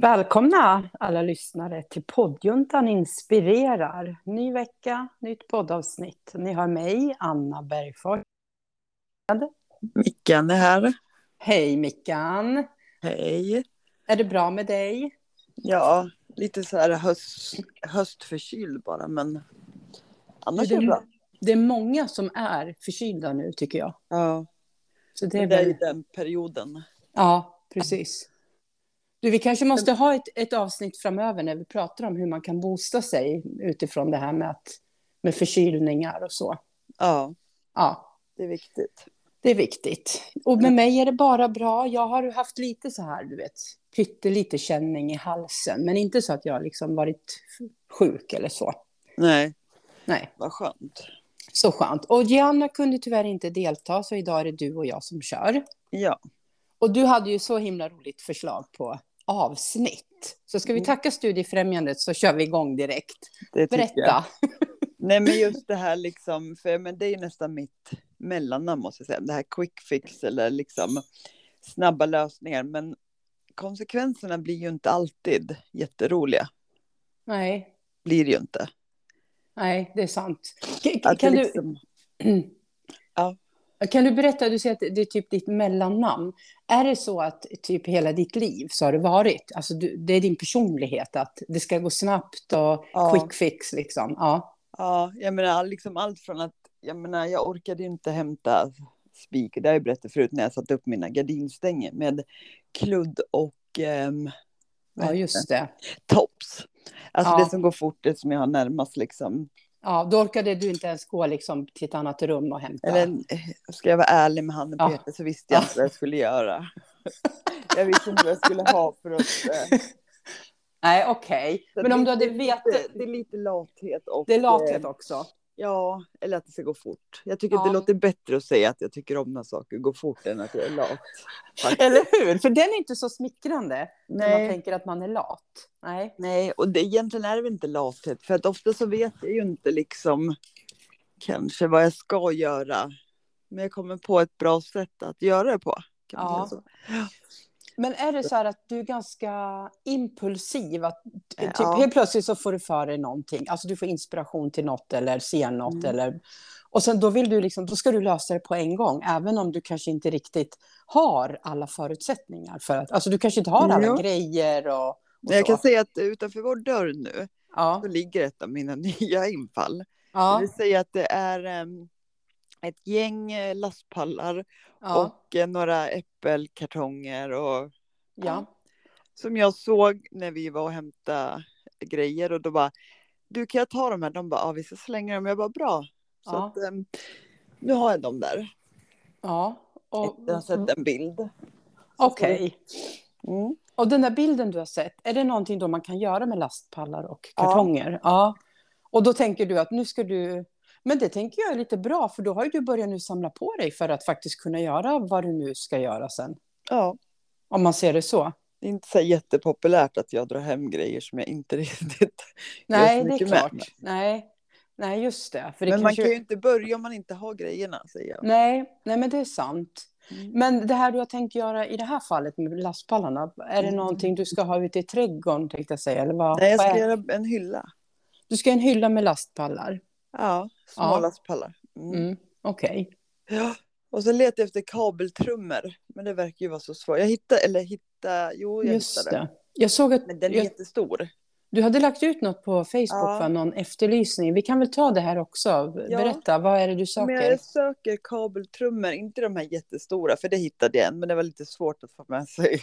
Välkomna alla lyssnare till poddjuntan inspirerar. Ny vecka, nytt poddavsnitt. Ni har mig, Anna Bergfors. Mickan är här. Hej Mickan. Hej. Är det bra med dig? Ja, lite så här höst, höstförkyld bara, men annars är det bra. Det är många som är förkylda nu tycker jag. Ja, Så det det är, är det är väl... den perioden. Ja, precis. Du, vi kanske måste ha ett, ett avsnitt framöver när vi pratar om hur man kan boosta sig utifrån det här med, att, med förkylningar och så. Ja, Ja, det är viktigt. det är viktigt. Och med mig är det bara bra. Jag har haft lite så här, du vet, pyttelite känning i halsen, men inte så att jag liksom varit sjuk eller så. Nej, Nej, vad skönt. så skönt. Och Gianna kunde tyvärr inte delta, så idag är det du och jag som kör. Ja, Och du hade ju så himla roligt förslag på avsnitt. Så ska vi tacka Studiefrämjandet så kör vi igång direkt. Berätta. Nej, men just det här liksom, för men det är nästan mitt mellannamn måste jag säga. Det här quick fix eller liksom snabba lösningar. Men konsekvenserna blir ju inte alltid jätteroliga. Nej, Blir ju inte. nej, det är sant. K- kan, du, liksom, Ja. kan du berätta, du säger att det är typ ditt mellannamn. Är det så att typ hela ditt liv så har det varit, alltså du, det är din personlighet att det ska gå snabbt och Ja. quick fix liksom? Ja, Ja, jag menar liksom allt från att, jag menar jag orkade inte hämta spik, det har jag berättat förut när jag satte upp mina gardinstänger med kludd och vad ja just det. tops. Alltså Ja. det som går fort, det som jag har närmast liksom. Ja, då orkade du inte ens gå liksom till ett annat rum och hämta. Eller eh, ska jag vara ärlig med handen Ja. hjärtat så visste jag inte vad jag skulle göra. jag visste inte vad jag skulle ha för att... eh, Nej, okej. så Men om du hade vetat... Det är lite lathet och... Det är lathet eh, också. Ja, eller att det ska gå fort. Jag tycker Ja. det låter bättre att säga att jag tycker om när saker går fort än att jag är lat. faktiskt. Eller hur? För den är inte så smickrande när man Nej. tänker att man är lat. Nej. Nej, och det, egentligen är det väl inte lathet. För att ofta så vet jag ju inte liksom kanske vad jag ska göra. Men jag kommer på ett bra sätt att göra det på. Ja. Men är det så här att du är ganska impulsiv? Att, typ, Ja. Helt plötsligt så får du för dig någonting. Alltså du får inspiration till något eller ser något. Mm. Eller, och sen då, vill du liksom, då ska du lösa det på en gång. Även om du kanske inte riktigt har alla förutsättningar. för att, Alltså du kanske inte har alla Ja. grejer och, och jag kan säga att utanför vår dörr nu Ja. så ligger ett av mina nya infall. Det Ja. vill säga att det är em, ett gäng eh, lastpallar Ja. och eh, några äppelkartonger och ja. som jag såg när vi var och hämtade grejer och då bara du kan jag ta de här? De bara ja vi ska slänga dem. Jag bara bra. Så Ja. att, em, nu har jag dem där. ja. Och, Jag har sett en bild. Okej. Mm. Och den där bilden du har sett, är det någonting då man kan göra med lastpallar och Ja. kartonger? Ja. Och då tänker du att nu ska du... Men det tänker jag är lite bra, för då har ju du börjat nu samla på dig för att faktiskt kunna göra vad du nu ska göra sen. Ja, Om man ser det så. det är inte så jättepopulärt att jag drar hem grejer som jag inte riktigt Nej, det är med. klart. Nej. Nej, just det. För det Men man kan ju inte börja om man inte har grejerna säger jag. Nej, nej, men det är sant. Mm. Men det här du har tänkt göra i det här fallet med lastpallarna, är det Mm. någonting du ska ha ute i trädgården, tänkte jag säga? Eller vad, Nej, jag vad ska är- göra en hylla. Du ska ha en hylla med lastpallar? Ja, små Ja. lastpallar. Mm. Mm, Okej. Ja. Och så letar jag efter kabeltrummor. Men det verkar ju vara så svårt. Jag hittade, eller hitta, jo jag Just hittade. det. Jag såg att Men den är jag, jättestor. du hade lagt ut något på Facebook, Ja. va? någon efterlysning. Vi kan väl ta det här också. Ja. Berätta, vad är det du söker? Men jag söker kabeltrummor, inte de här jättestora, för det hittade jag en, men det var lite svårt att få med sig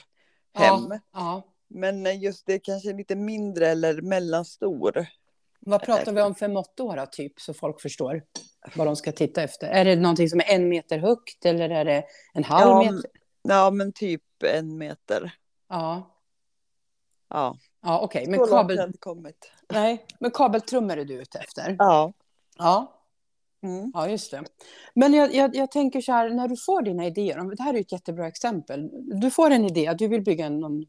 hem. Ja. Men just det kanske lite mindre eller mellanstor. Vad pratar vi om för mått då, då, typ, så folk förstår vad de ska titta efter? Är det någonting som är en meter högt eller är det en halv Ja, meter? Ja, men typ en meter. Ja, Ja, ja okej. så Men, kabel... Nej, men kabeltrummor är du ute efter? Ja. Ja, Mm. ja just det. Men jag, jag, jag tänker så här, när du får dina idéer, det här är ett jättebra exempel. Du får en idé, du vill bygga någon,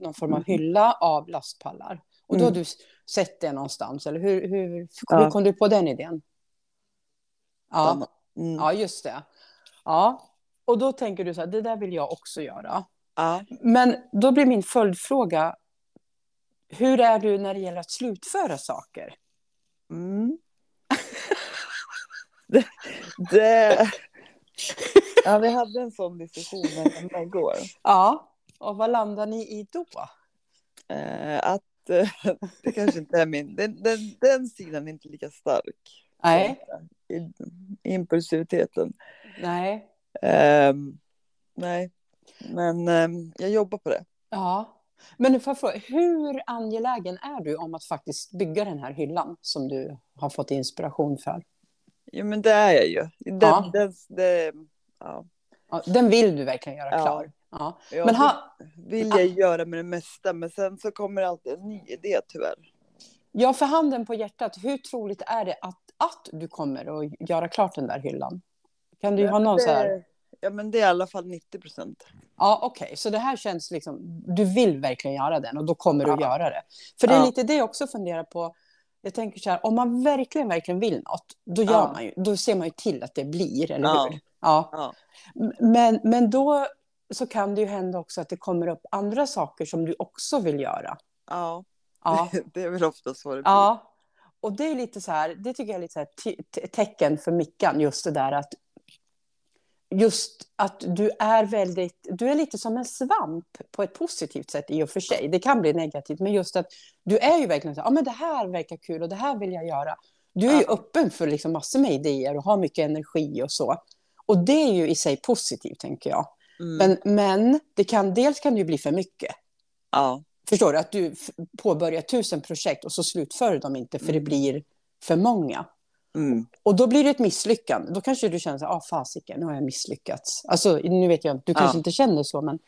någon form av Mm. hylla av lastpallar. Och då har Mm. du sett det någonstans, eller hur, hur, Ja. hur kom du på den idén? Ja, Mm. ja, just det. Ja, och då tänker du så här, det där vill jag också göra. Ja. Men då blir min följdfråga, hur är du när det gäller att slutföra saker? Mm. det, det... Ja, vi hade en sån diskussion igår. Ja, och vad landar ni i då? Eh, att det kanske inte är min... Den, den, den sidan är inte lika stark. Nej. I, impulsiviteten. Nej. Ehm, nej, men ehm, jag jobbar på det. Ja. Men nu får jag fråga, hur angelägen är du om att faktiskt bygga den här hyllan som du har fått inspiration för? Jo, men det är jag ju. Den, Ja. den, det, ja. Ja, den vill du verkligen göra Ja. klar. Ja. Ja, Men ha, vill jag göra med det mesta, men sen så kommer det alltid en ny idé tyvärr. ja, för handen på hjärtat, hur troligt är det att, att du kommer att göra klart den där hyllan? Kan du Ja, ha någon det, så här? Ja, men det är i alla fall 90 procent. Ja, okej, så det här känns liksom, du vill verkligen göra den och då kommer du Ja. göra det. För det är Ja. lite det jag också funderar på. Jag tänker så här, om man verkligen, verkligen vill något, då gör man ju, då ser man ju till att det blir, eller hur? Ja. Men, men då så kan det ju hända också att det kommer upp andra saker som du också vill göra. Ja, Ja. det är väl ofta så det blir. Ja, och det är lite så här, det tycker jag är lite så här te- te- tecken för Mickan, just det där att just att du är väldigt, du är lite som en svamp på ett positivt sätt i och för sig. Det kan bli negativt, men just att du är ju verkligen så här, ja men det här verkar kul och det här vill jag göra. Du är ju Ja. öppen för liksom massor med idéer och har mycket energi och så. Och det är ju i sig positivt, tänker jag. Mm. Men, men det kan, dels kan det ju bli för mycket. ja. Förstår du? Att du påbörjar tusen projekt och så slutför du dem inte för det Mm. blir för många. Mm. Och då blir det ett misslyckande. Då kanske du känner så här, ah fasiken, nu har jag misslyckats. Alltså, nu vet jag, du kanske Ja. inte känner så, men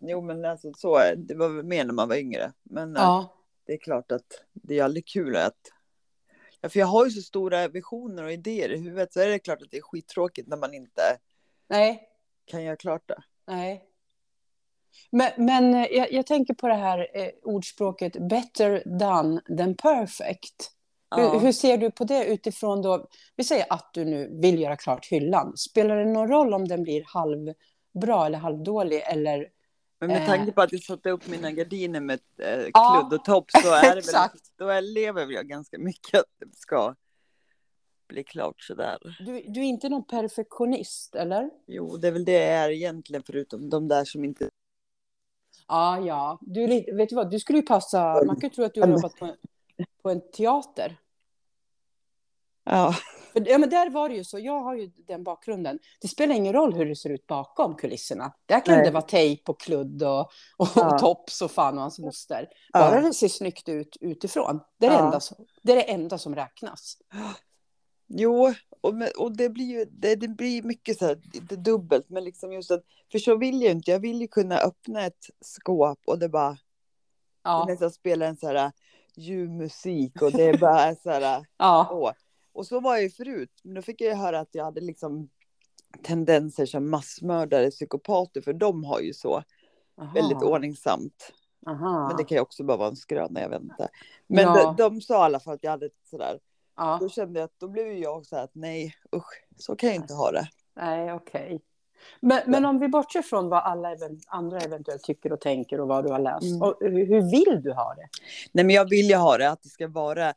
Jo, men alltså så är det. var mer när man var yngre. Men eh, ja. det är klart att det är aldrig kul att... Ja, för jag har ju så stora visioner och idéer i huvudet så är det klart att det är skittråkigt när man inte Nej, kan göra klart det. nej. Men, men eh, jag, jag tänker på det här eh, ordspråket better done than perfect. Hur, Ja. hur ser du på det utifrån då, vi säger att du nu vill göra klart hyllan. Spelar det någon roll om den blir halvbra eller halvdålig eller Men med Eh. tanke på att jag satte upp mina gardiner med eh, kludd och topp så är det väl, då lever jag ganska mycket att det ska bli klart sådär. du, du är inte någon perfektionist, eller? Jo, det är väl det jag är egentligen förutom de där som inte... Ja, ja. Du, vet du vad, du skulle ju passa, man kan ju tro att du har jobbat på en, på en teater. Ja, ja, men där var det ju så, jag har ju den bakgrunden. Det spelar ingen roll hur det ser ut bakom kulisserna. Där kan Nej. det vara tejp och kludd och, och, Ja. och tops och fan och hans moster. Bara ja. det ser snyggt ut utifrån. Det är det, enda, som, det är det enda som räknas. Jo, och, och det blir ju det, det blir mycket så här, inte dubbelt, men liksom just att, för så vill jag inte. Jag vill ju kunna öppna ett skåp och det bara, det Ja, nästan spelar en så här ljuv musik och det är bara så här, ja, åh. Och så var jag ju förut, men då fick jag ju höra att jag hade liksom tendenser som massmördare, psykopater, för de har ju så Aha. väldigt ordningsamt. Aha. Men det kan ju också bara vara en skröna, jag vet inte. Men Ja. de, de sa i alla fall att jag hade ett sådär, ja. då kände jag att då blev jag så här att nej, usch, så kan jag inte ha det. Nej, okej. Men, men om vi bortser från vad alla andra eventuellt tycker och tänker och vad du har läst. Mm. Och hur, hur vill du ha det? Nej, men jag vill ju ha det att det ska vara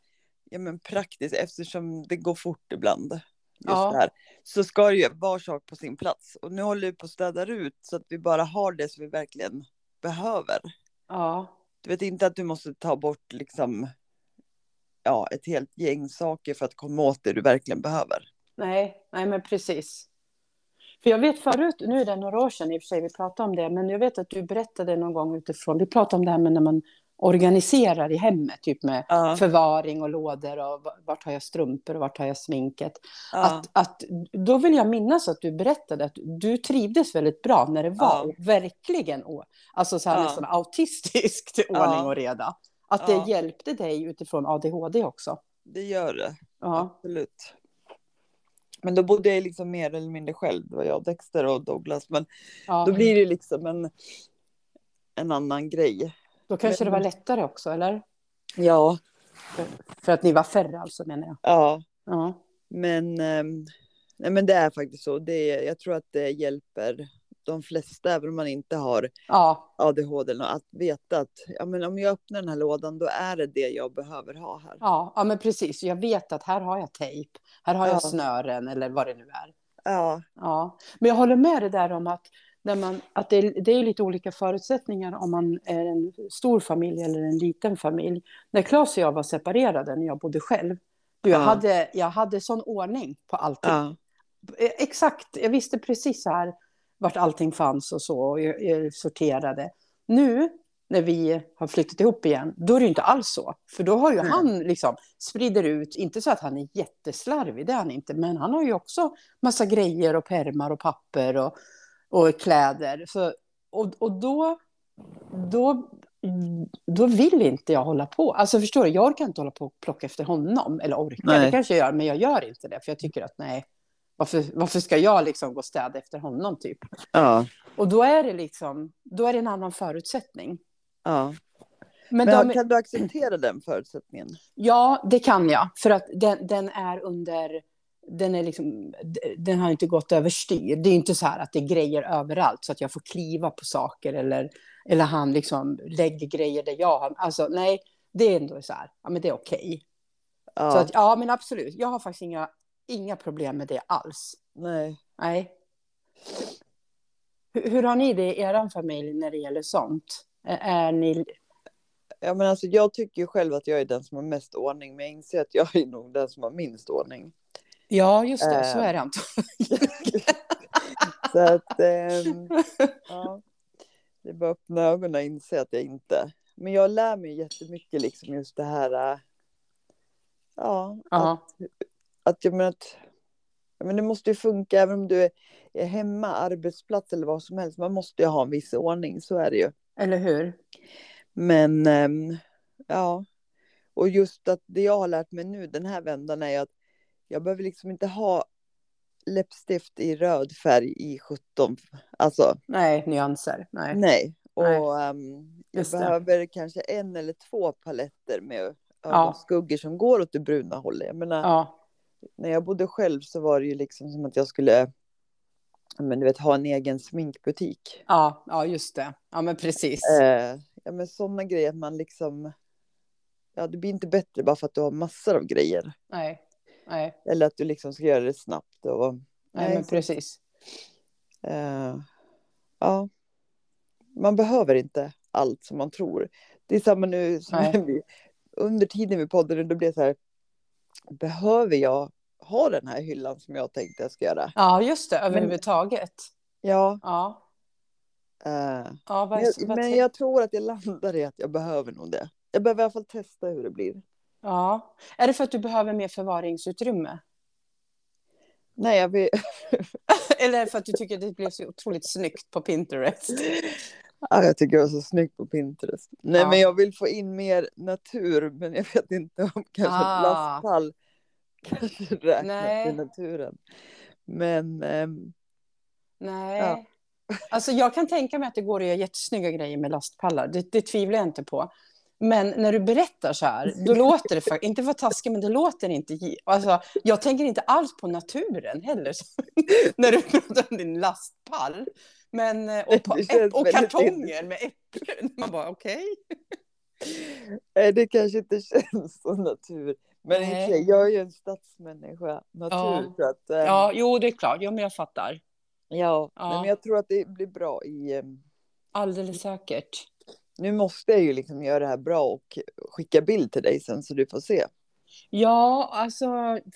ja, men praktiskt eftersom det går fort ibland. Just Ja. det här. Så ska det ju var sak på sin plats. Och nu håller vi på att städa ut så att vi bara har det som vi verkligen behöver. Ja, Du vet inte att du måste ta bort liksom ja, ett helt gäng saker för att komma åt det du verkligen behöver. nej, nej men precis. För jag vet förut, nu är det några år sedan i och för sig vi pratade om det, men jag vet att du berättade någon gång utifrån, vi pratade om det här med när man organiserar i hemmet, typ med Ja, förvaring och lådor och va- vart har jag strumpor och vart har jag sminket. ja, Att, att, då vill jag minnas att du berättade att du trivdes väldigt bra när det var Ja. verkligen alltså så här nästan autistiskt ordning och reda. Att Ja. det hjälpte dig utifrån ADHD också. det gör det. Ja, Absolut. Men då bodde jag liksom mer eller mindre själv. Det var jag, Dexter och Douglas. Men ja. då blir det liksom en, en annan grej. Då kanske men- det var lättare också, eller? Ja, För, för att ni var färre alltså, menar jag. ja. Ja, Men, ehm, nej, men det är faktiskt så. Det jag tror att det hjälper de flesta, även om man inte har Ja, ADHD, eller något, att veta att ja, men om jag öppnar den här lådan då är det det jag behöver ha här. ja, ja, men precis. Jag vet att här har jag tejp, här har jag Ja. snören eller vad det nu är. Ja, Ja, men jag håller med dig där om att, när man, att det, är- det är lite olika förutsättningar om man är en stor familj eller en liten familj. När Claes och jag var separerade när jag bodde själv, du, jag, Ja. hade, jag hade sån ordning på allting. Eh, Exakt, jag visste precis så här vart allting fanns och så, och sorterade. Nu när vi har flyttat ihop igen, då är det inte alls så. För då har ju Nej. han liksom, sprider ut, inte så att han är jätteslarvig, det är han inte, men han har ju också massa grejer och pärmar och papper och, och kläder. Så, och, och då, då, då vill inte jag hålla på. Alltså förstår du, jag orkar inte hålla på och plocka efter honom. Eller orkar, Nej. det kanske jag gör, men jag gör inte det. För jag tycker att nej, varför, varför ska jag liksom gå och städa efter honom typ? ja, Och då är det liksom, då är det en annan förutsättning. ja. Men, Men de, kan du acceptera den förutsättningen? ja, det kan jag. För att den, den är under, den är liksom, den har inte gått överstyr. Det är inte så här att det är grejer överallt så att jag får kliva på saker eller, eller han liksom lägger grejer där jag har, alltså nej, det är ändå så här, ja men det är okej. Ja, Så att, ja men absolut, jag har faktiskt inga, inga problem med det alls. nej. Nej. Hur, hur har ni det i er familj när det gäller sånt? Är, ni... Ja, men alltså, jag tycker ju själv att jag är den som har mest ordning, men jag inser att jag är nog den som har minst ordning. Ja, just det, så Ehm. är det antagligen. Så att, ehm, ja, det är bara att öppna ögonen och inse att jag inte. Men jag lär mig jättemycket liksom just det här. äh, Ja, Ja, att, att jag menar att ja, men det måste ju funka även om du är, hemma, arbetsplats eller vad som helst. Man måste ju ha en viss ordning, så är det ju. eller hur? Men ehm, ja, och just att det jag har lärt mig nu den här vändan är att jag behöver liksom inte ha läppstift i röd färg i 17. Alltså Nej, nyanser. Nej. nej. Och Nej. ehm, jag Just det. behöver kanske en eller två paletter med Ja. ögonskuggor som går åt det bruna hållet. Jag menar, Ja, när jag bodde själv så var det ju liksom som att jag skulle men du vet, ha en egen sminkbutik. ja, ja, just det. Ja, men precis. Eh, ja, men sådana grejer att man liksom... Ja, det blir inte bättre bara för att du har massor av grejer. Nej, nej, Eller att du liksom ska göra det snabbt. Och, nej, men så, precis. eh, ja. Man behöver inte allt som man tror. Det är samma nu som Nej. vi, under tiden vi poddade, då blev det så här. Behöver jag ha den här hyllan som jag tänkte jag ska göra? Ja, just det, överhuvudtaget. Ja. Ja, Eh, ja vad, men, jag, vad men jag tror att jag landar i att jag behöver nog det. Jag behöver i alla fall testa hur det blir. ja. Är det för att du behöver mer förvaringsutrymme? Nej, jag vill, Eller för att du tycker att det blev så otroligt snyggt på Pinterest? Ja, jag tycker det var så snyggt på Pinterest. Nej, Ja. men jag vill få in mer natur, men jag vet inte om kanske Ah. lastpall kanske räknas Nej. till naturen. Men ehm, Nej. Ja. Alltså jag kan tänka mig att det går att göra jättesnygga grejer med lastpallar. Det, det tvivlar jag inte på. Men när du berättar så här, då låter det, för, inte för taskigt, men det låter inte... Alltså, jag tänker inte alls på naturen heller, när du pratar om din lastpall. Men, eh, och, känns och kartonger med äpplen. Man bara, okej. eh, det kanske inte känns som natur. Men Nej. jag är ju en stadsmänniska, natur. Ja. Så att, ehm, Ja, jo, det är klart. Jo, men jag fattar. ja. Ja. Men jag tror att det blir bra i... ehm, Alldeles säkert. nu måste jag ju liksom göra det här bra och skicka bild till dig sen så du får se. Ja, alltså,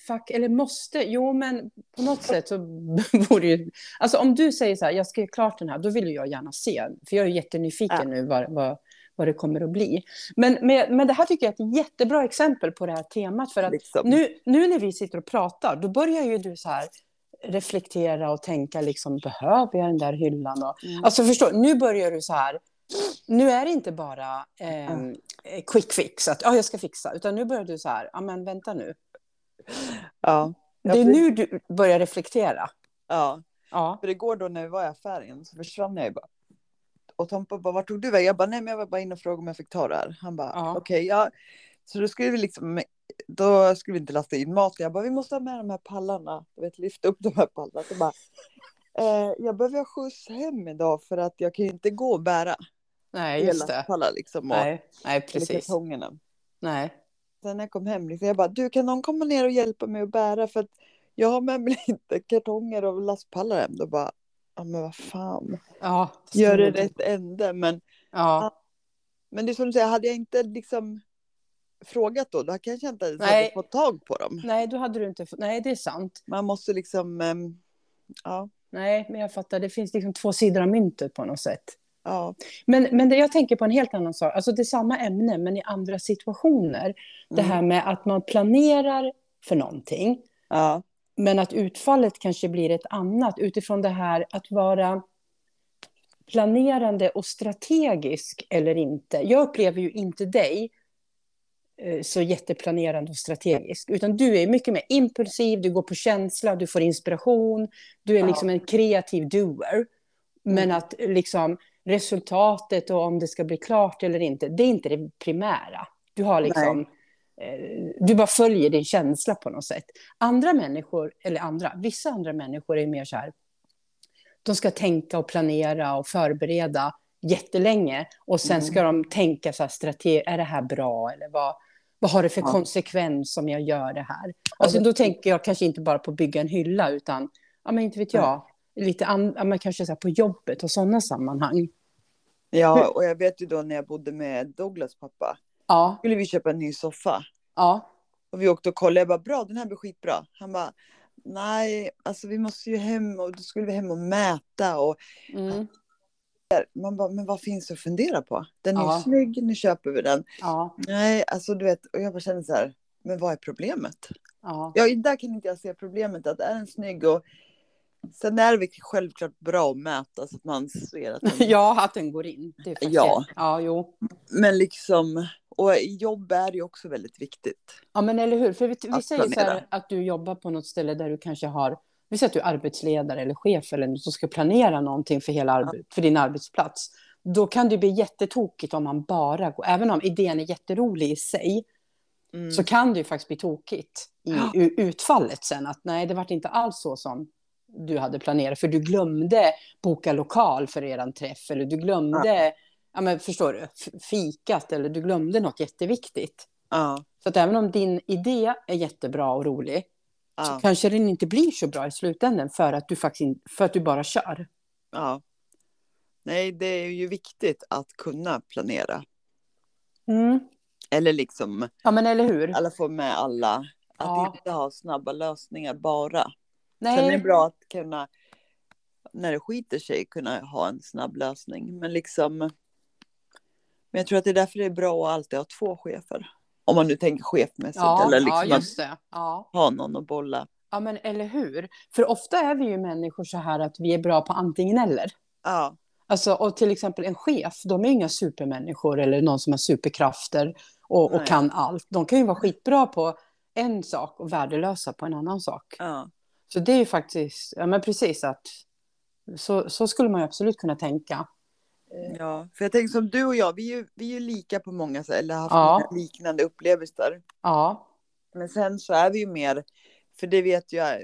fuck, eller måste, jo men på något sätt så borde ju, alltså om du säger så här, jag ska göra klart den här, då vill jag gärna se, för jag är jättenyfiken Ja. nu vad, vad, vad det kommer att bli. Men, men, men det här tycker jag är ett jättebra exempel på det här temat, för att Liksom. nu, nu när vi sitter och pratar, då börjar ju du så här reflektera och tänka liksom, behöver jag den där hyllan? Och, Mm. Alltså förstå, nu börjar du så här, nu är det inte bara ehm, eh, quick fix, att ja, jag ska fixa, utan nu börjar du så här, ja men vänta nu. Ja. Det är nu du börjar reflektera. Ja. Ja, För igår då när vi var i affären så försvann jag ju bara. Och Tompa bara, vart tog du vägen? Jag bara, nej men jag var bara inne och frågade om jag fick ta det här. Han bara, Ja. okej, ja. Så då skulle vi liksom, då skulle vi inte lasta in mat. Jag bara, vi måste ha med de här pallarna. Du vet, lyfta upp de här pallarna. Så bara, Eh, jag behöver ha skjuts hem idag för att jag kan ju inte gå och bära. Nej, just det. Liksom. Och, Nej, nej precis. Nej. Sen när jag kom hem, liksom, jag bara, du kan någon komma ner och hjälpa mig att bära för att jag har med mig lite kartonger och lastpallar hem. Då bara, ja men vad fan, Ja, gör det rätt ände. Men, Ja, men det är som du säger, hade jag inte liksom frågat då, då kanske jag inte ens Nej. hade fått tag på dem. nej, då hade du inte fått... Nej, det är sant. Man måste liksom, ehm, ja, Nej, men jag fattar. Det finns liksom två sidor av myntet på något sätt. Ja, Men, men det, jag tänker på en helt annan sak. Alltså det är samma ämne, men i andra situationer. Det Mm. här med att man planerar för någonting, ja, men att utfallet kanske blir ett annat utifrån det här att vara planerande och strategisk eller inte. Jag upplever ju inte dig eh, så jätteplanerande och strategisk, utan du är mycket mer impulsiv, du går på känsla, du får inspiration, du är Ja. liksom en kreativ doer. Men Mm. att liksom resultatet och om det ska bli klart eller inte, det är inte det primära. Du har liksom, eh, du bara följer din känsla på något sätt. Andra människor, eller andra, vissa andra människor är mer så här, de ska tänka och planera och förbereda jättelänge och sen Mm. ska de tänka så här strate- är det här bra eller vad, vad har det för Ja. konsekvens om jag gör det här? Alltså då tänker jag kanske inte bara på att bygga en hylla utan, ja men inte vet jag, lite an- ja, men kanske så på jobbet och sådana sammanhang. Ja, och jag vet ju då när jag bodde med Douglas pappa, Ja, skulle vi köpa en ny soffa. ja, Och vi åkte och kollade, jag bara bra, den här blir skitbra. Han bara, nej, alltså vi måste ju hem och då skulle vi hem och mäta och mm, man bara, men vad finns det att fundera på? Den är Ja. ju snygg, nu köper vi den. ja, Nej, alltså du vet, och jag bara kände så här, men vad är problemet? ja. Ja, där kan inte jag se problemet, att är den snygg och sen är det självklart bra att mäta så att man ser att den... Ja, att den går in. Det är faktiskt- Ja. ja, jo. Men liksom, och jobb är det ju också väldigt viktigt. Ja, men eller hur? För vi, vi säger så här att du jobbar på något ställe där du kanske har, vi säger att du är arbetsledare eller chef eller något som ska planera någonting för, hela arbe- för din arbetsplats. Då kan det bli jättetokigt om man bara går, även om idén är jätterolig i sig, Mm. så kan det ju faktiskt bli tokigt i Ja. utfallet sen. Att nej, det vart inte alls så som du hade planerat, för du glömde boka lokal för eran träff, eller du glömde, ja. men förstår du, fikat, eller du glömde något jätteviktigt. Ja, Så att även om din idé är jättebra och rolig, så ja, kanske den inte blir så bra i slutändan för att du faktiskt för att du bara kör. ja. Nej, det är ju viktigt att kunna planera. Eller liksom, Ja, men eller hur? alla får med alla. Att Ja. inte ha snabba lösningar bara. Sen är det Nej, bra att kunna, när det skiter sig, kunna ha en snabb lösning. Men liksom, men jag tror att det är därför det är bra att alltid ha två chefer. Om man nu tänker chefmässigt ja, eller ja, liksom just det. Ja. ha någon att bolla. ja, men eller hur? För ofta är vi ju människor så här att vi är bra på antingen eller. Ja, Alltså, och till exempel en chef, de är inga supermänniskor eller någon som har superkrafter och, och Nej. kan allt. De kan ju vara skitbra på en sak och värdelösa på en annan sak. ja, Så det är ju faktiskt, ja men precis att så, så skulle man ju absolut kunna tänka. ja. För jag tänker som du och jag, vi är ju, vi är ju lika på många sätt, eller har haft Ja. liknande upplevelser. Ja, Men sen så är vi ju mer, för det vet jag,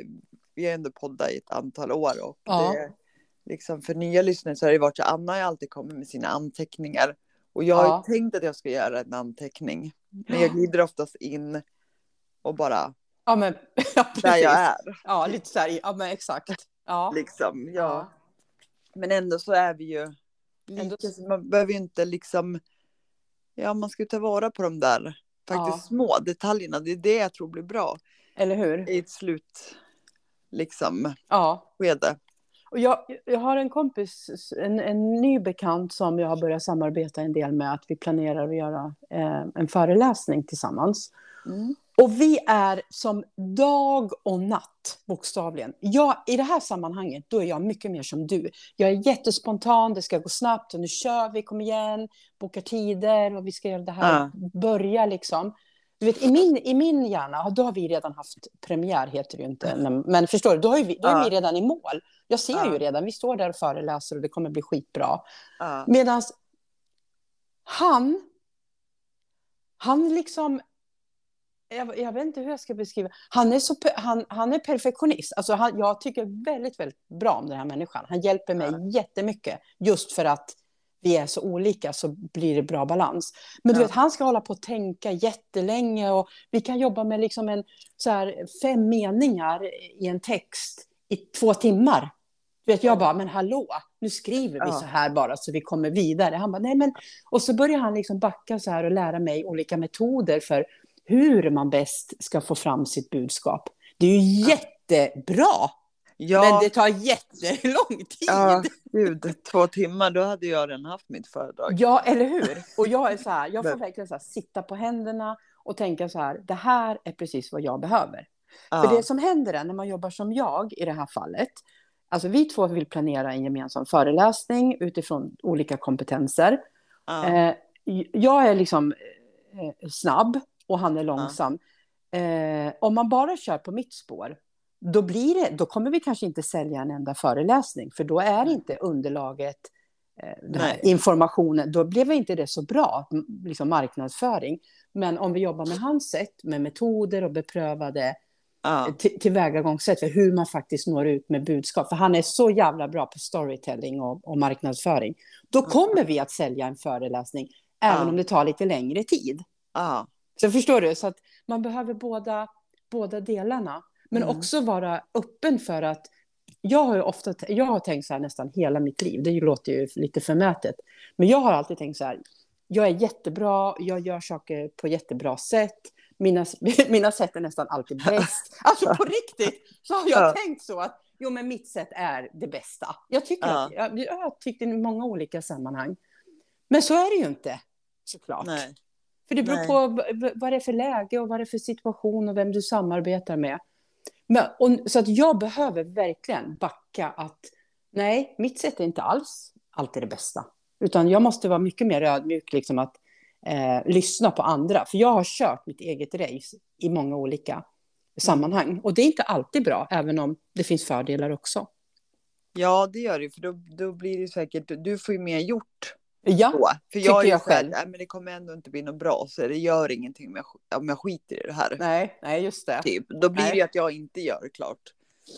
vi har ändå poddat i ett antal år och Ja. det, liksom för nya lyssnare så har det varit så Anna har alltid kommit med sina anteckningar och jag har Ja. ju tänkt att jag ska göra en anteckning men jag glider oftast in och bara ja men ja, precis. där jag är Ja, lite så här, ja men exakt. Ja. liksom. Ja. Men ändå så är vi ju Ändå- man behöver ju inte liksom, ja man ska ju ta vara på de där faktiskt Ja. små detaljerna, det är det jag tror blir bra Eller hur? i ett slut liksom Ja. skede. Och jag, jag har en kompis, en, en ny bekant som jag har börjat samarbeta en del med, att vi planerar att göra eh, en föreläsning tillsammans. Mm. Och vi är som dag och natt, bokstavligen. Jag, I det här sammanhanget, då är jag mycket mer som du. Jag är jättespontan, det ska gå snabbt och nu kör vi, kom igen, bokar tider och vi ska göra det här, Ja. börja liksom. Du vet, i min, I min hjärna, då har vi redan haft premiär, heter det ju inte, men, men förstår du, då är, vi, då är Ja. vi redan i mål. Jag ser Ja. ju redan, vi står där och föreläser och det kommer bli skitbra. Ja. Medan han, han liksom jag, jag, vet inte hur jag ska beskriva. Han är, så, han, han är perfektionist. Alltså han, jag tycker väldigt, väldigt bra om den här människan. Han hjälper mig ja. jättemycket. Just för att vi är så olika så blir det bra balans. Men du ja. vet, han ska hålla på och tänka jättelänge och vi kan jobba med liksom en, så här, fem meningar i en text i två timmar. Du vet, jag bara, men hallå, nu skriver vi ja. så här bara så vi kommer vidare. Han bara, nej men... Och så börjar han liksom backa så här och lära mig olika metoder för hur man bäst ska få fram sitt budskap. Det är ju jättebra, ja. men det tar jättelång tid. Ja, gud, två timmar, då hade jag redan haft mitt föredrag. Ja, eller hur? Och jag är så här, jag får verkligen så här, sitta på händerna och tänka så här, det här är precis vad jag behöver. Ja. För det som händer är när man jobbar som jag i det här fallet, alltså vi två vill planera en gemensam föreläsning utifrån olika kompetenser. Ja. Eh, jag är liksom eh, snabb och han är långsam. Ja. Eh, om man bara kör på mitt spår, då, blir det, då kommer vi kanske inte sälja en enda föreläsning, för då är inte underlaget, eh, informationen, då blev inte det så bra, liksom marknadsföring. Men om vi jobbar med hans sätt, med metoder och beprövade ja. tillvägagångssätt för hur man faktiskt når ut med budskap. För han är så jävla bra på storytelling och, och marknadsföring. Då kommer vi att sälja en föreläsning, även ja. om det tar lite längre tid. Ja. Så förstår du? Så att man behöver båda, båda delarna. Men mm. också vara öppen för att jag har, ju ofta, jag har tänkt så här nästan hela mitt liv. Det låter ju lite förmätet. Men jag har alltid tänkt så här. Jag är jättebra, jag gör saker på jättebra sätt. Mina, mina sätt är nästan alltid bäst. Alltså på riktigt så har jag ja. tänkt så att jo, men mitt sätt är det bästa. Jag, tycker ja. att, jag, jag har tyckt i många olika sammanhang. Men så är det ju inte, såklart. Nej. För det beror Nej. på vad det är för läge och vad det är för situation och vem du samarbetar med. Men, och, så att jag behöver verkligen backa att nej, mitt sätt är inte alls alltid det bästa. Utan jag måste vara mycket mer ödmjuk, liksom att eh, lyssna på andra. För jag har kört mitt eget race i många olika sammanhang. Och det är inte alltid bra, även om det finns fördelar också. Ja, det gör det, för då, då blir det säkert, du får ju mer gjort Ja, så. För jag tycker jag själv. Här, men det kommer ändå inte bli något bra, så det gör ingenting om jag, om jag skiter i det här. Nej, nej just det. Typ. Då blir nej. det ju att jag inte gör klart.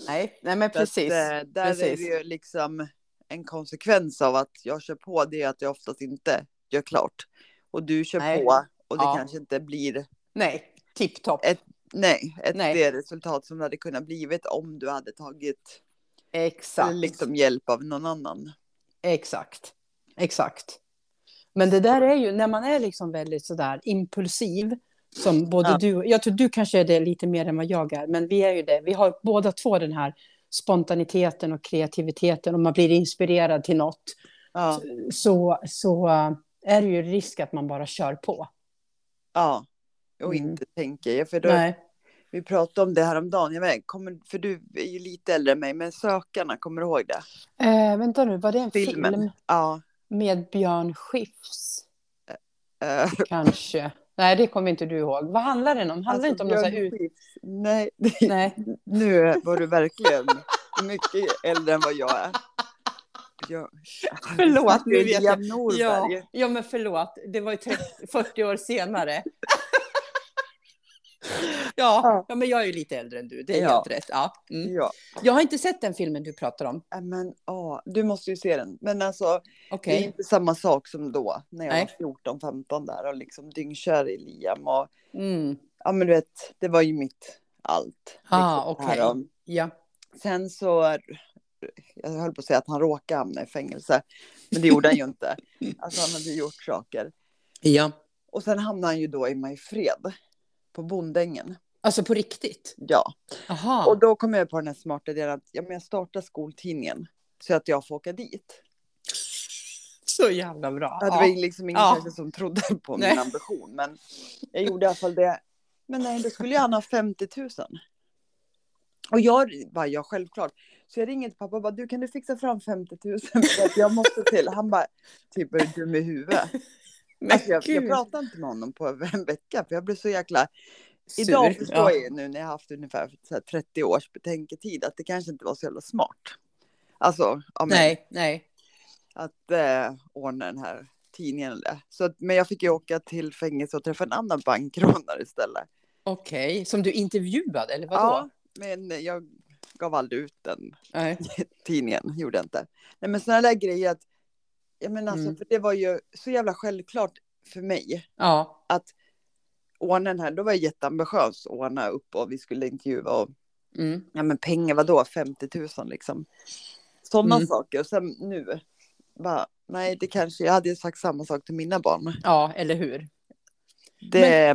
Nej, nej men precis. Att, eh, där precis. är det ju liksom en konsekvens av att jag kör på, det är att jag oftast inte gör klart. Och du kör nej. på och det ja. kanske inte blir... Nej, tipptopp. Nej, ett nej. det resultat som det hade kunnat blivit om du hade tagit Exakt. Liksom hjälp av någon annan. Exakt. Exakt. Men det där är ju, när man är liksom väldigt sådär impulsiv, som både ja. du jag tror du kanske är det lite mer än vad jag är, men vi är ju det. Vi har båda två den här spontaniteten och kreativiteten och man blir inspirerad till något. Ja. Så, så är det ju risk att man bara kör på. Ja, och mm. inte tänker. För då, Nej. Vi pratade om det här om dagen. Jag vet, kommer, för du är ju lite äldre än mig, men Sökarna, kommer du ihåg det? Eh, vänta nu, var det en Filmen. film? Ja. Med Björn Skifs? Uh, Kanske. Nej, det kommer inte du ihåg. Vad handlar den om? Handlar alltså, inte om något ut... Nej, Nej, nu var du verkligen mycket äldre än vad jag är. Jag, förlåt, nu vet jag. Ja, ja, men förlåt. Det var ju 30, 40 år senare. Ja, ja, men jag är ju lite äldre än du. Det är ja. helt rätt. Ja. Mm. ja. Jag har inte sett den filmen du pratar om. Men, åh, du måste ju se den. Men alltså, okay. det är inte samma sak som då, när jag Nej. var 14-15 där och liksom dyngkör i Liam. Och, mm. Ja, men du vet, det var ju mitt allt. Ah, liksom, okej. Okay. Ja. Sen så, jag höll på att säga att han råkade hamna i fängelse, men det gjorde han ju inte. Alltså han hade gjort saker. Ja. Och sen hamnade han ju då i Majfred på Bondängen. Alltså på riktigt? Ja. Aha. Och då kom jag på den här smarta idén att ja, men jag startar skoltidningen så att jag får åka dit. Så jävla bra. Det var ja. liksom ingen ja. som trodde på nej. min ambition, men jag gjorde i alla fall det. Men nej, då skulle han ha 50 000. Och jag bara, ja självklart. Så jag ringer till pappa och bara, du kan du fixa fram 50 000 för att jag måste till. Han bara, typ är du dum i huvudet? Alltså jag, jag pratade inte med honom på en vecka för jag blev så jäkla Sur, Idag förstår ja. jag nu när jag haft ungefär 30 års betänketid att det kanske inte var så jävla smart. Alltså, nej, nej. Att eh, ordna den här tidningen. Eller. Så men jag fick ju åka till fängelse och träffa en annan bankrånare istället. Okej, som du intervjuade eller vadå? Ja, men jag gav aldrig ut den Nej. tidningen, gjorde jag inte. Nej men sådana där grejer att, jag menar alltså, Mm. för det var ju så jävla självklart för mig Ja. att ordna den här, då var jag jätteambitiös, ordna upp och vi skulle intervjua och Mm. ja men pengar vadå, 50 000 liksom. Sådana Mm. saker och sen nu, bara, nej det kanske, jag hade ju sagt samma sak till mina barn. ja, eller hur? Det,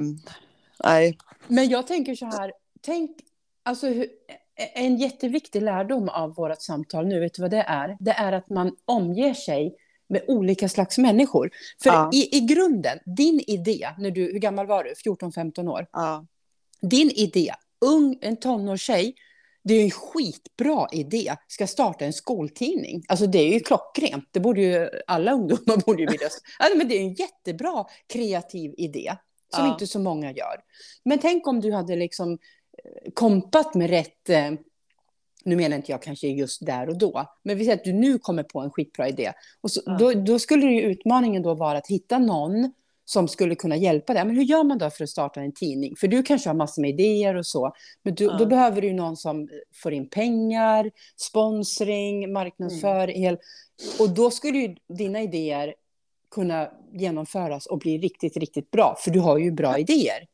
nej, Men jag tänker så här, tänk, alltså hur- en jätteviktig lärdom av vårt samtal nu, vet du vad det är? Det är att man omger sig med olika slags människor. För Ja. i, i grunden, din idé, när du, hur gammal var du? 14-15 år? ja, Din idé, ung, en tonårstjej, det är ju en skitbra idé, ska starta en skoltidning. Alltså det är ju klockrent, det borde ju alla ungdomar borde ju vilja. Alltså, men det är en jättebra kreativ idé, som Ja. inte så många gör. Men tänk om du hade liksom eh, kompat med rätt, eh, nu menar inte jag kanske just där och då, men vi säger att du nu kommer på en skitbra idé. Och så, Ja. då, då skulle ju utmaningen då vara att hitta någon som skulle kunna hjälpa dig. Men hur gör man då för att starta en tidning? För du kanske har massor med idéer och så. Men du, Ja. då behöver du någon som får in pengar, sponsring, marknadsför. Mm. Och då skulle ju dina idéer kunna genomföras och bli riktigt, riktigt bra. För du har ju bra idéer.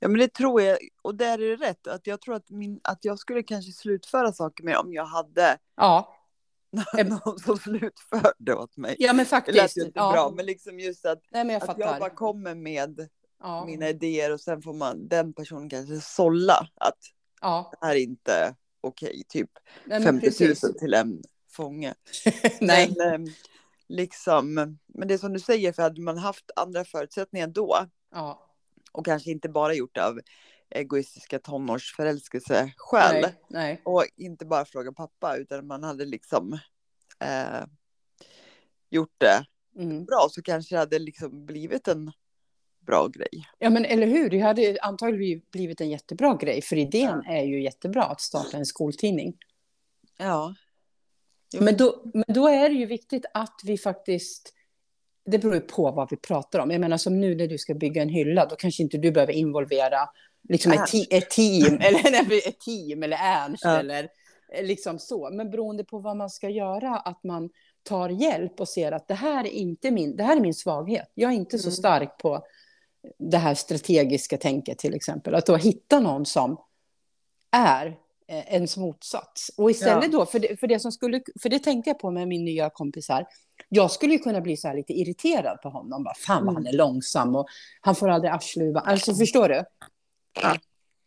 Ja men det tror jag, och där är det rätt, att jag tror att, min, att jag skulle kanske slutföra saker med om jag hade Ja, någon som slutförde åt mig. ja men Det lät faktiskt. ju inte ja. bra, men liksom just att, Nej, jag att fattar. jag bara kommer med ja. mina idéer och sen får man, den personen kanske sålla att ja. det här är inte okej, typ Nej, men 50 000 precis. till en fånge. Nej. Men, ehm, liksom, men det är som du säger, för hade man haft andra förutsättningar då Ja. Och kanske inte bara gjort av egoistiska tonårsförälskelseskäl Nej. Nej. och inte bara fråga pappa utan man hade liksom eh, gjort det Mm. bra så kanske det hade liksom blivit en bra grej. Ja, men eller hur? Det hade antagligen blivit en jättebra grej, för idén är ju jättebra att starta en skoltidning. Ja. Jo. Men då, men då är det ju viktigt att vi faktiskt... Det beror ju på vad vi pratar om. Jag menar som nu när du ska bygga en hylla, då kanske inte du behöver involvera liksom ett, ett team, eller ett team, eller Ernst, Ja. eller eh, liksom så. Men beroende på vad man ska göra, att man tar hjälp och ser att det här är inte min, det här är min svaghet. Jag är inte så Mm. stark på det här strategiska tänket till exempel. Att då hitta någon som är ens motsats. Och istället då, för det, för, det som skulle, för det tänkte jag på med min nya kompis här. Jag skulle ju kunna bli så här lite irriterad på honom. Bara, Fan vad han är långsam och han får aldrig arsluva. Alltså förstår du? Ja.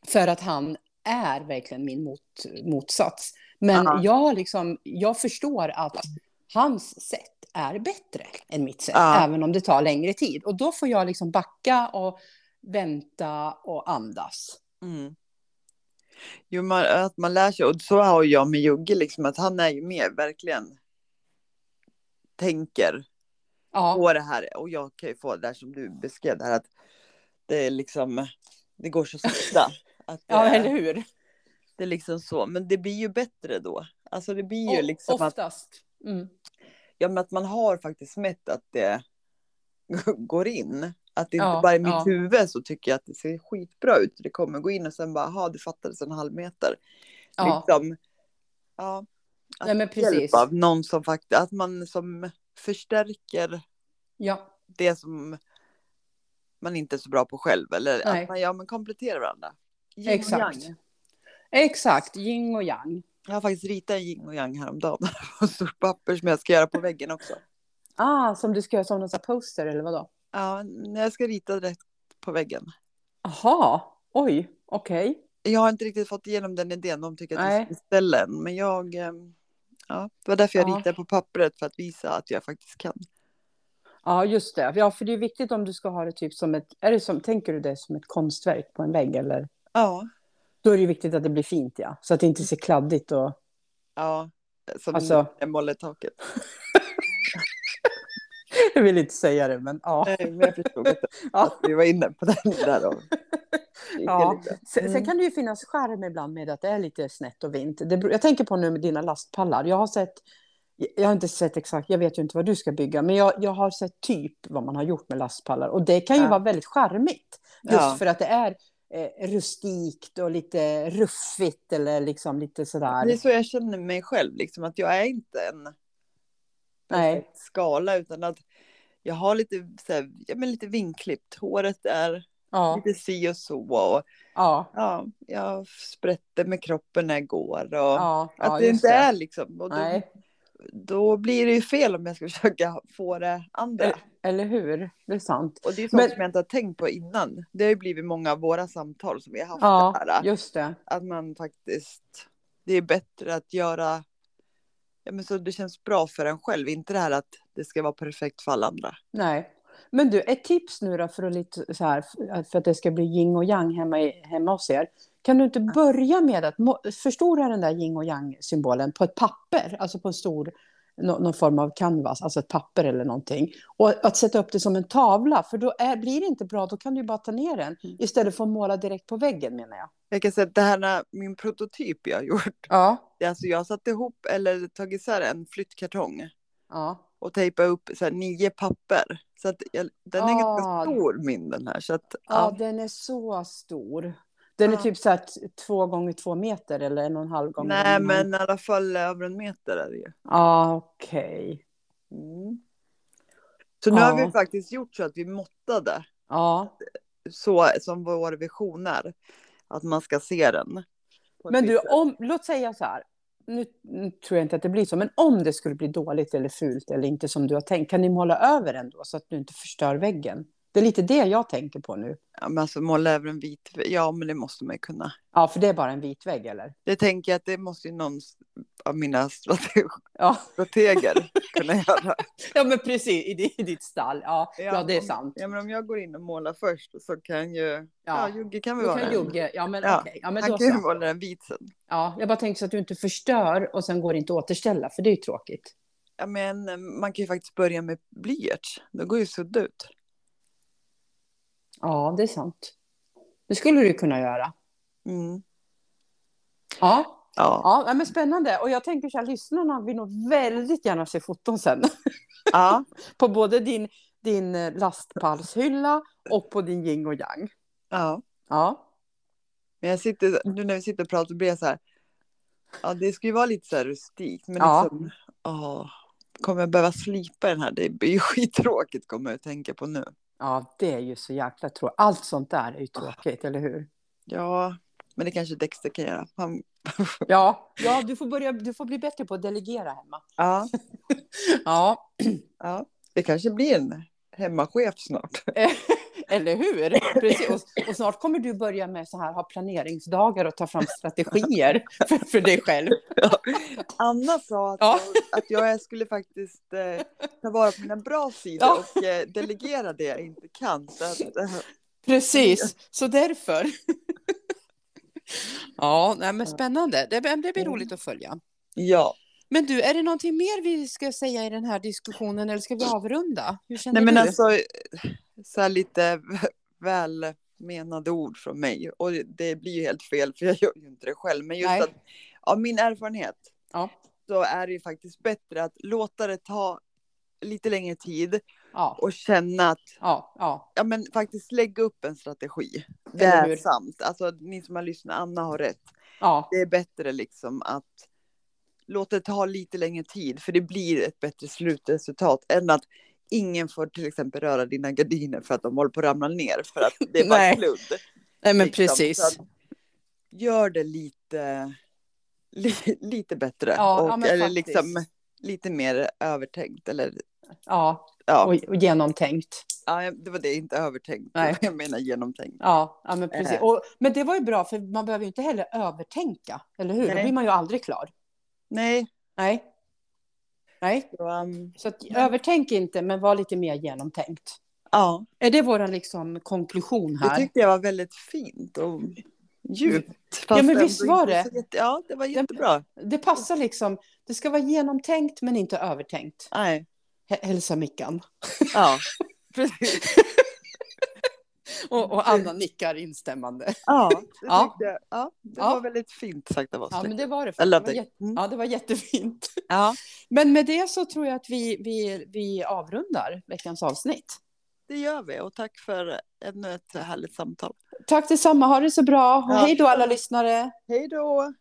För att han är verkligen min mot, motsats. Men Ja. jag, liksom, jag förstår att hans sätt är bättre än mitt sätt, Ja. även om det tar längre tid. Och då får jag liksom backa och vänta och andas. Mm. Jo, man, att man lär sig. Och så har jag med Jugge, liksom, att han är ju mer verkligen tänker Ja, på det här. Och jag kan ju få det där som du beskrev, det här att det är liksom, det går så sakta. Att ja eller hur? det är liksom så. Men det blir ju bättre då. Alltså det blir ju O- liksom att, Oftast. Mm. ja, men att man har faktiskt mätt att det går in. Att det inte Ja, bara i mitt ja. huvud så tycker jag att det ser skitbra ut. Det kommer gå in och sen bara, aha, det fattades en halv meter. Ja. Liksom, ja. Att Nej, men hjälp precis. av någon som faktiskt, att man som förstärker Ja, det som man inte är så bra på själv. Eller Nej. att man ja, men kompletterar varandra. Yin och exakt. yang. Exakt, yin och yang. Jag har faktiskt ritat en yin och yang häromdagen på stort papper som jag ska göra på väggen också. Ah, som du ska göra som någon sån här poster eller vadå? Ja, när jag ska rita rätt på väggen. Aha, oj, okej. Jag har inte riktigt fått igenom den idén. De tycker att Nej. jag ska beställa en. Men jag, eh, ja, det var därför jag Ja. ritade på pappret för att visa att jag faktiskt kan. Ja, just det. Ja, för det är viktigt om du ska ha det typ som ett... Är det som, tänker du det som ett konstverk på en vägg eller? Ja, Då är det viktigt att det blir fint, ja. Så att det inte ser kladdigt och... ja. Som Alltså- boll i taket. Jag vill inte säga det, men ja. Nej, men jag förstod att, Ja. vi var inne på den där. Och, Ja. Sen, Mm. sen kan det ju finnas skärm ibland med att det är lite snett och vint. Det, jag tänker på nu med dina lastpallar. Jag har sett, jag har inte sett exakt, jag vet ju inte vad du ska bygga, men jag, jag har sett typ vad man har gjort med lastpallar. Och det kan ju Ja. vara väldigt charmigt. Just Ja. för att det är eh, rustikt och lite ruffigt eller liksom lite sådär. Det är så jag känner mig själv, liksom, att jag är inte en Nej. skala utan att jag har lite, så här, ja, men lite vinklippt. Håret är Ja, lite si och så. Och, ja, ja, jag sprätter med kroppen när jag går. Och, ja, att det inte är liksom. Och då, Nej, då blir det ju fel om jag ska försöka få det andra. eller, eller hur? Det är sant. Och det är sånt Men- som jag inte har tänkt på innan. Det har ju blivit många av våra samtal som vi har haft Ja, det här. just det. Att man faktiskt, det är bättre att göra, ja men så det känns bra för en själv. Inte det här att det ska vara perfekt för alla andra. Nej. Men du, ett tips nu då för att, lite så här, för att det ska bli yin och yang hemma, i, hemma hos er. Kan du inte börja med att förstora den där yin och yang-symbolen på ett papper, alltså på en stor, nå- någon form av canvas, alltså ett papper eller någonting. Och att sätta upp det som en tavla, för då är, blir det inte bra, då kan du ju bara ta ner den Mm. istället för att måla direkt på väggen menar jag. Jag kan säga att det här är min prototyp jag har gjort. Ja. Alltså jag har satt ihop eller tagit isär en flyttkartong Ja, och tejpat upp så nio papper. Så att jag, den är Ah. ganska stor min den här. Så att, ja ja. den är så stor. Den är Ja. typ så här två gånger två meter eller en och en halv gånger Nej en men i alla fall över en meter är det ju. Ja, okej. Mm. Så nu har Ja. vi faktiskt gjort så att vi måttade Ja. så som vår vision är. Att man ska se den. Men du, om, låt säga så här. Nu, nu tror jag inte att det blir så, men om det skulle bli dåligt eller fult eller inte som du har tänkt, kan ni måla över den då så att du inte förstör väggen? Det är lite det jag tänker på nu. Ja, men alltså måla över en vit Ja men det måste man ju kunna. Ja, för det är bara en vit vägg, eller? Det tänker jag att det måste ju någon av mina strate- Ja, strateger kunna göra. ja men precis, i di- i ditt stall. Ja, ja, det är sant. Ja men om jag går in och målar först så kan ju. Ja, Ja. Jugge kan väl vara kan jugge, ja men Ja, okej. Ja, men Han då kan ju måla en vit sen. Ja, jag bara tänker så att du inte förstör och sen går det inte att återställa, för det är ju tråkigt. Ja men eh, man kan ju faktiskt börja med blyerts. Det går ju sudd ut. Ja, det är sant. Det skulle du kunna göra. Mm. Ja, Ja. ja men spännande. Och jag tänker så här, lyssnarna vill nog väldigt gärna se foton sen. ja. på både din, din lastpallshylla och på din yin och yang. ja. Ja, Men jag sitter, nu när vi sitter och pratar blir jag så här. Ja det ska ju vara lite så här rustikt. Men Ja. liksom. Ja. Kommer jag behöva slipa den här? Det blir ju skittråkigt kommer jag att tänka på nu. ja det är ju så jäkla tråkigt. Allt sånt där är ju tråkigt, eller hur? Ja. Men det kanske Dexter kan göra. Han... Ja, ja du, får börja, du får bli bättre på att delegera hemma. Ja. Ja, ja. Det kanske blir en hemmachef snart. eller hur? Precis. Och, och snart kommer du börja med så här, ha planeringsdagar och ta fram strategier för, för dig själv. Anna sa att, Ja. jag, att jag skulle faktiskt eh, ta vara på mina bra sidor Ja. och eh, delegera det jag inte kan. Så att, eh, Precis, så därför. Ja, nej, men spännande. Det, det blir roligt att följa. ja. Men du, är det någonting mer vi ska säga i den här diskussionen eller ska vi avrunda? Hur känner Nej men du? alltså så här lite välmenade ord från mig och det blir ju helt fel för jag gör ju inte det själv. Men just Nej. att av min erfarenhet Ja. så är det ju faktiskt bättre att låta det ta lite längre tid Ja, och känna att ja, ja, ja men faktiskt lägga upp en strategi. Det är sant. Alltså ni som har lyssnat, Anna har rätt. ja, Det är bättre liksom att låta det ta lite längre tid för det blir ett bättre slutresultat än att ingen får till exempel röra dina gardiner för att de håller på att ramla ner för att det är bara Nej. kludd. nej men liksom. precis. Gör det lite, li, lite bättre Ja, och ja, eller faktiskt. liksom lite mer övertänkt eller Ja, ja, och, och genomtänkt. ja, det var det inte övertänkt. Nej. Jag menar genomtänkt. Ja, ja men precis. Eh. Och, men det var ju bra, för man behöver ju inte heller övertänka, eller hur? Då Nej. blir man ju aldrig klar. Nej, Nej. Nej, så, um, så att, övertänk inte, men var lite mer genomtänkt. ja, Är det vår liksom, konklusion det här? tyckte jag var väldigt fint och djupt. Ja, men visst var det. jätte- Ja, det var jättebra. Det passar liksom. Det ska vara genomtänkt, men inte övertänkt. Nej, Hälsa Mickan. ja, precis. Och, och Anna nickar instämmande. Ja, det, Ja. jag. ja, det Ja. var väldigt fint sagt av oss. Ja, men det var det. Det var, it. jätte, Mm. ja, det var jättefint. Ja, Men med det så tror jag att vi, vi, vi avrundar veckans avsnitt. det gör vi och tack för ännu ett härligt samtal. Tack detsamma, ha det så bra. Ja. Hej då alla lyssnare. Hej då!